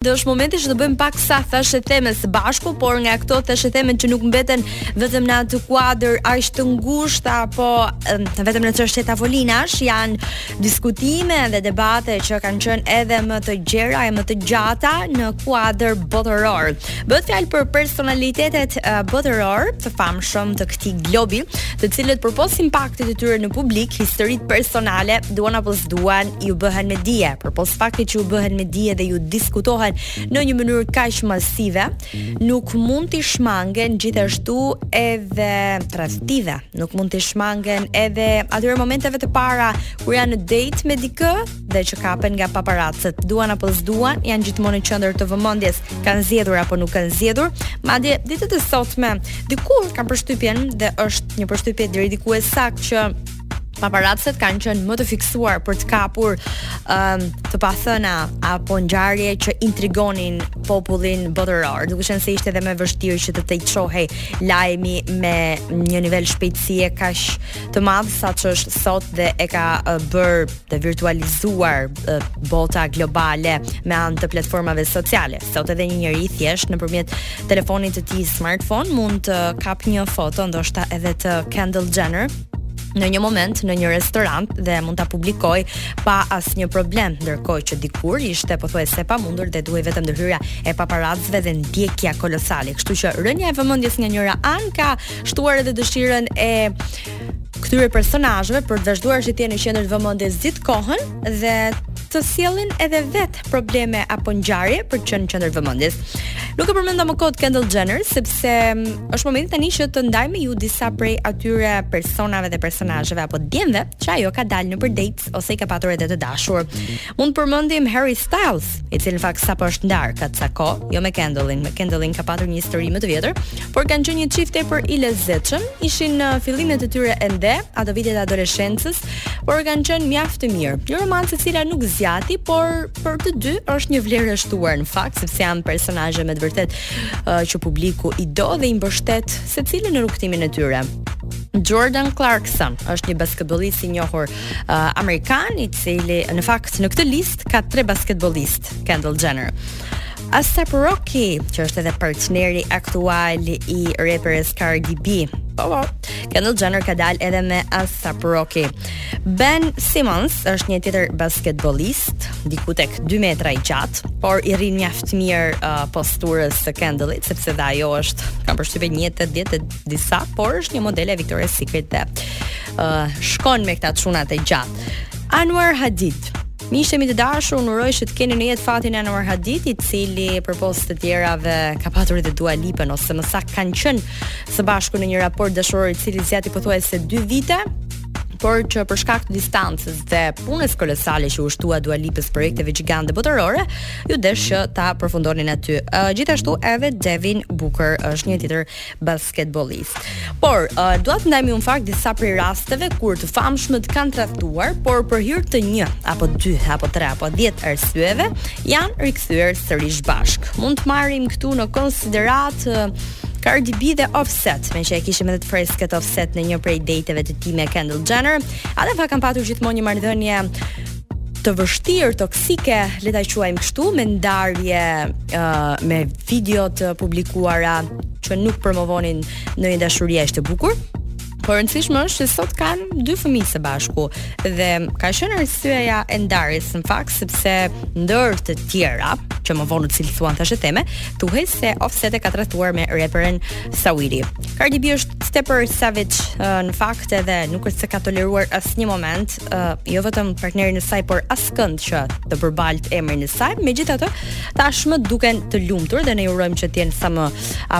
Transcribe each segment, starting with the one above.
Dhe është momenti që të bëjmë paksa thashetheme së bashku, por nga këto thashetheme që nuk mbeten vetëm në atë kuadër aq të ngushtë apo vetëm në çështje tavolinash, janë diskutime dhe debate që kanë qenë edhe më të gjera e më të gjata në kuadër botëror. Bëhet fjalë për personalitetet botëror të famshëm të këtij globi, të cilët përpos impaktit të tyre në publik, historitë personale, duan apo s'duan, ju bëhen me dije, përpos faktit që ju bëhen me dije dhe ju diskutohen në një mënyrë kaq masive, nuk mund të t'u shmangen gjithashtu edhe tradhtive, nuk mund të shmangen edhe atyre momenteve të para kur janë në date me dikë dhe që kapen nga paparacët. Duan apo s'duan, janë gjithmonë në qendër të vëmendjes, kanë zgjedhur apo nuk kanë zgjedhur. Madje ditët e sotme, dikur kam përshtypjen dhe është një përshtypje deri diku e saktë që paparacët kanë qenë më të fiksuar për të kapur um, të pathëna apo ngjarje që intrigonin popullin botëror. Duke qenë se ishte edhe më e vështirë që të tejçohej lajmi me një nivel shpejtësie kaq të madh sa ç'është sot dhe e ka uh, bërë të virtualizuar uh, bota globale me anë të platformave sociale. Sot edhe një njeri thjesht nëpërmjet telefonit të tij smartphone mund të kapë një foto ndoshta edhe të Kendall Jenner në një moment në një restorant dhe mund ta publikojë pa asnjë problem, ndërkohë që dikur ishte pothuajse e pamundur dhe duhej vetëm ndërhyrja e paparacëve dhe ndjekja kolosale. Kështu që rënia e vëmendjes nga njëra anë ka shtuar edhe dëshirën e këtyre personazheve për të vazhduar që të jenë në qendër të vëmendjes gjithë kohën dhe të sjellin edhe vetë probleme apo ngjarje për të qenë në qendër të vëmendjes. Nuk e përmenda më kot Kendall Jenner sepse mm, është momenti tani që të ndaj me ju disa prej atyre personave dhe personazheve apo djemve që ajo ka dalë nëpër dates ose i ka patur edhe të dashur. Mund të përmendim Harry Styles, i cili në fakt sapo është ndarë ka ca kohë, jo me Kendallin, me Kendallin ka patur një histori më të vjetër, por kanë qenë një çift tepër i lezetshëm, ishin në fillimet e tyre ende, ato vitet e adoleshencës, por kanë qenë mjaft të mirë. Një romancë e cila nuk zgjati, por për të dy është një vlerë e shtuar në fakt, sepse janë personazhe me të vërtetë uh, që publiku i do dhe i mbështet secilin në rrugëtimin e tyre. Jordan Clarkson është një basketbollist i njohur uh, amerikan i cili në fakt në këtë listë ka tre basketbollistë Kendall Jenner. Asap Rocky, që është edhe partneri aktual i reperes Cardi B. Po, po. Kendall Jenner ka dalë edhe me Asap Rocky. Ben Simmons është një tjetër basketbollist, diku tek 2 metra i gjatë, por i rri mjaft mirë uh, posturës së Kendallit, sepse dhe ajo është kam përshtypje 1.80 e disa, por është një modele e Victoria's Secret dhe uh, shkon me këta çunat e gjatë. Anwar Hadid, Miqtë mi të dashur, unë uroj që të keni në jetë fatin e Anwar Hadid, i cili përpos të tjerave ka patur edhe Dua Lipën ose më saktë kanë qenë së bashku në një raport dashuror i cili zgjati pothuajse 2 vite por që për shkak të distancës dhe punës kolosale që iu shtua Dua Lipës projekteve gjigande botërore, iu desh që ta përfundonin aty. Uh, gjithashtu edhe Devin Booker është një tjetër basketbollist. Por, uh, dua të ndajmë në fakt disa prej rasteve kur të famshmët kanë tradhtuar, por për hir të një apo dy apo tre apo 10 arsyeve janë rikthyer sërish bashkë. Mund të marrim këtu në konsideratë uh, Cardi B dhe Offset, meqë e kishim edhe të freskët Offset në një prej dejteve të tij me Kendall Jenner, ata kanë patur gjithmonë një marrëdhënie të vështirë, toksike, le ta quajmë kështu, me ndarje uh, me video të publikuara që nuk promovonin një dashuri aq të bukur. Por rëndësishmë është se sot kanë dy fëmijë së bashku dhe ka qenë arsyeja e ndarjes në fakt sepse ndër të tjera, që më vonë u cilësuan thashetheme, thuhet se Offset e ka tradhtuar me reperen Saweetie. Cardi B është tepër savage në fakt edhe nuk është se ka toleruar asnjë moment uh, jo vetëm partnerin e saj, por askënd që përbalt emrin e saj. Megjithatë, tashmë duken të lumtur dhe ne u urojmë që të jenë sa më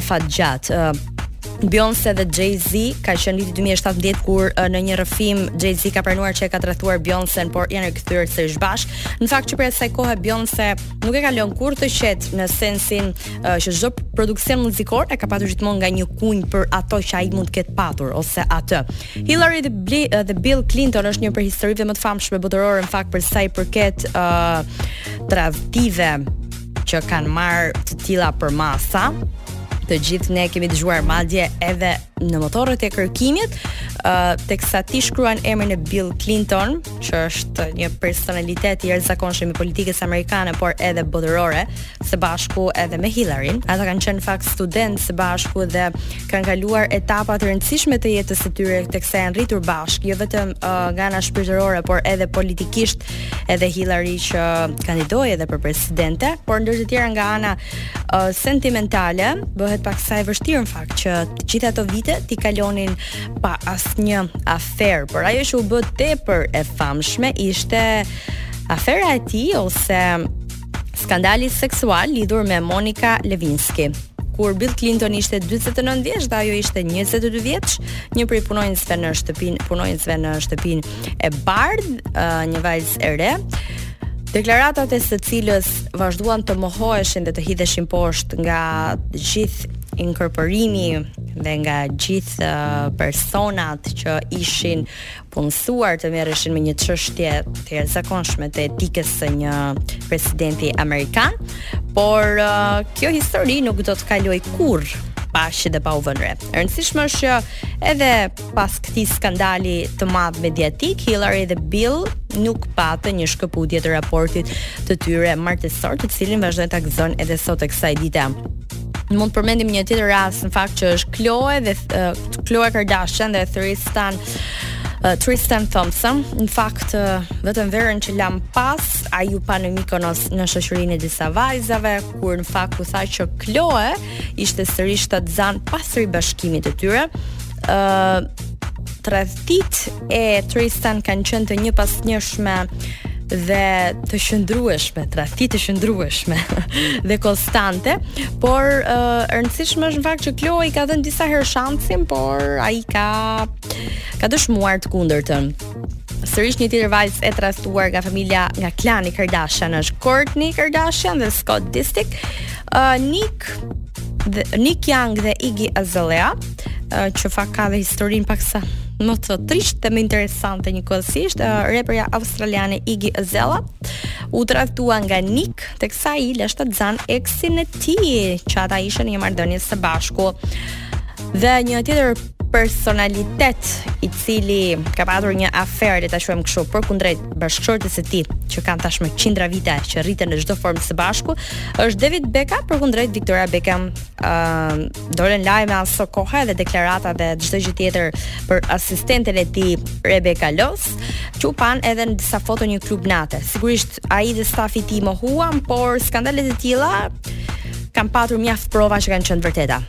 afatgjatë. Uh, Beyoncé dhe Jay-Z ka qenë viti 2017 kur në një rrëfim Jay-Z ka pranuar që e ka tradhtuar Beyoncé, por janë rikthyer sërish bashkë. Në fakt që prej asaj kohe Beyoncé nuk e ka lënë kurrë të qetë në sensin uh, që çdo produksion muzikor e ka patur gjithmonë nga një kunj për ato që ai mund të ketë patur ose atë. Hillary dhe Bill Clinton është një prej historive më të famshme botërore në fakt për sa i përket ë uh, tradhtive që kanë marr të tilla përmasa. Të gjithë ne kemi dëgjuar madje edhe në motorët e kërkimit, ë uh, teksa ti shkruan emrin e Bill Clinton, që është një personalitet i jashtëzakonshëm i politikës amerikane, por edhe botërore, së bashku edhe me Hillary. Ata kanë qenë në fakt studentë së bashku dhe kanë kaluar etapa të rëndësishme të jetës së tyre teksa janë rritur bashkë, jo vetëm uh, nga ana shpirtërore, por edhe politikisht, edhe Hillary që kandidoi edhe për presidente, por ndër të tjera nga ana uh, sentimentale, bëhet paksa e vështirë në fakt që të gjitha ato vite t'i kalonin pa asnjë aferë, por ajo që u bë tepër e famshme ishte afera e tij ose Skandali seksual lidhur me Monica Lewinsky kur Bill Clinton ishte 49 vjeç dhe ajo ishte 22 vjeç, një prej punonjësve në shtëpinë, punonjësve në shtëpinë e Bardhë, një vajzë e re. Deklaratat e së cilës vazhduan të mohoheshin dhe të hidheshin poshtë nga gjithë inkorporimi dhe nga gjithë personat që ishin punësuar të merreshin me një çështje të jashtëzakonshme të etikës së një presidenti amerikan, por uh, kjo histori nuk do të kalojë kurrë pa shi dhe pa u vënë re. E rëndësishme është që edhe pas këtij skandali të madh mediatik, Hillary dhe Bill nuk patën një shkëputje të raportit të tyre martesor të cilin vazhdojnë ta gëzojnë edhe sot e kësaj dite. Mund të përmendim një tjetër rast në fakt që është Khloe dhe uh, Khloe Kardashian dhe Tristan uh, Tristan Thompson. Në fakt uh, vetëm verën që lamë pas, ai u pa në Mykonos në shoqërinë e disa vajzave, kur në fakt u tha që Khloe ishte sërish shtatzënë pas ribashkimit të tyre. ë uh, tradhtitë e Tristan kanë qenë të njëpasnjëshme dhe të qëndrueshme, tradhti të qëndrueshme dhe konstante, por e uh, rëndësishme është në fakt që Khloe i ka dhënë disa herë shansin, por ai ka ka dëshmuar të kundërtën sërish një tjetër vajzë e tradhtuar nga familja nga klani Kardashian është Kourtney Kardashian dhe Scott Disick. Uh, Nick dhe Nick Young dhe Iggy Azalea, uh, që fakt ka dhe historinë paksa më të trishtë dhe më interesante njëkohësisht, uh, reperja australiane Iggy Azalea u tradhtua nga Nick, teksa ai la shtatzënë eksin e tij, kur ata ishin në një marrëdhënie së bashku. Dhe një tjetër personalitet i cili ka patur një aferë, le ta quajmë kështu, përkundrejt bashkëshortes së tij, që kanë tashmë qindra vite që rriten në çdo formë së bashku, Është David Beckham përkundrejt Victoria Beckham. Ëm uh, dolën lajme asokohe dhe deklarata dhe çdo gjë tjetër për asistenten e tij Rebecca Loos, që u panë edhe në disa foto në një klub nate. Sigurisht ai dhe stafi i tij mohuan, por skandalet e tilla kanë patur mjaft prova që kanë qenë të vërteta.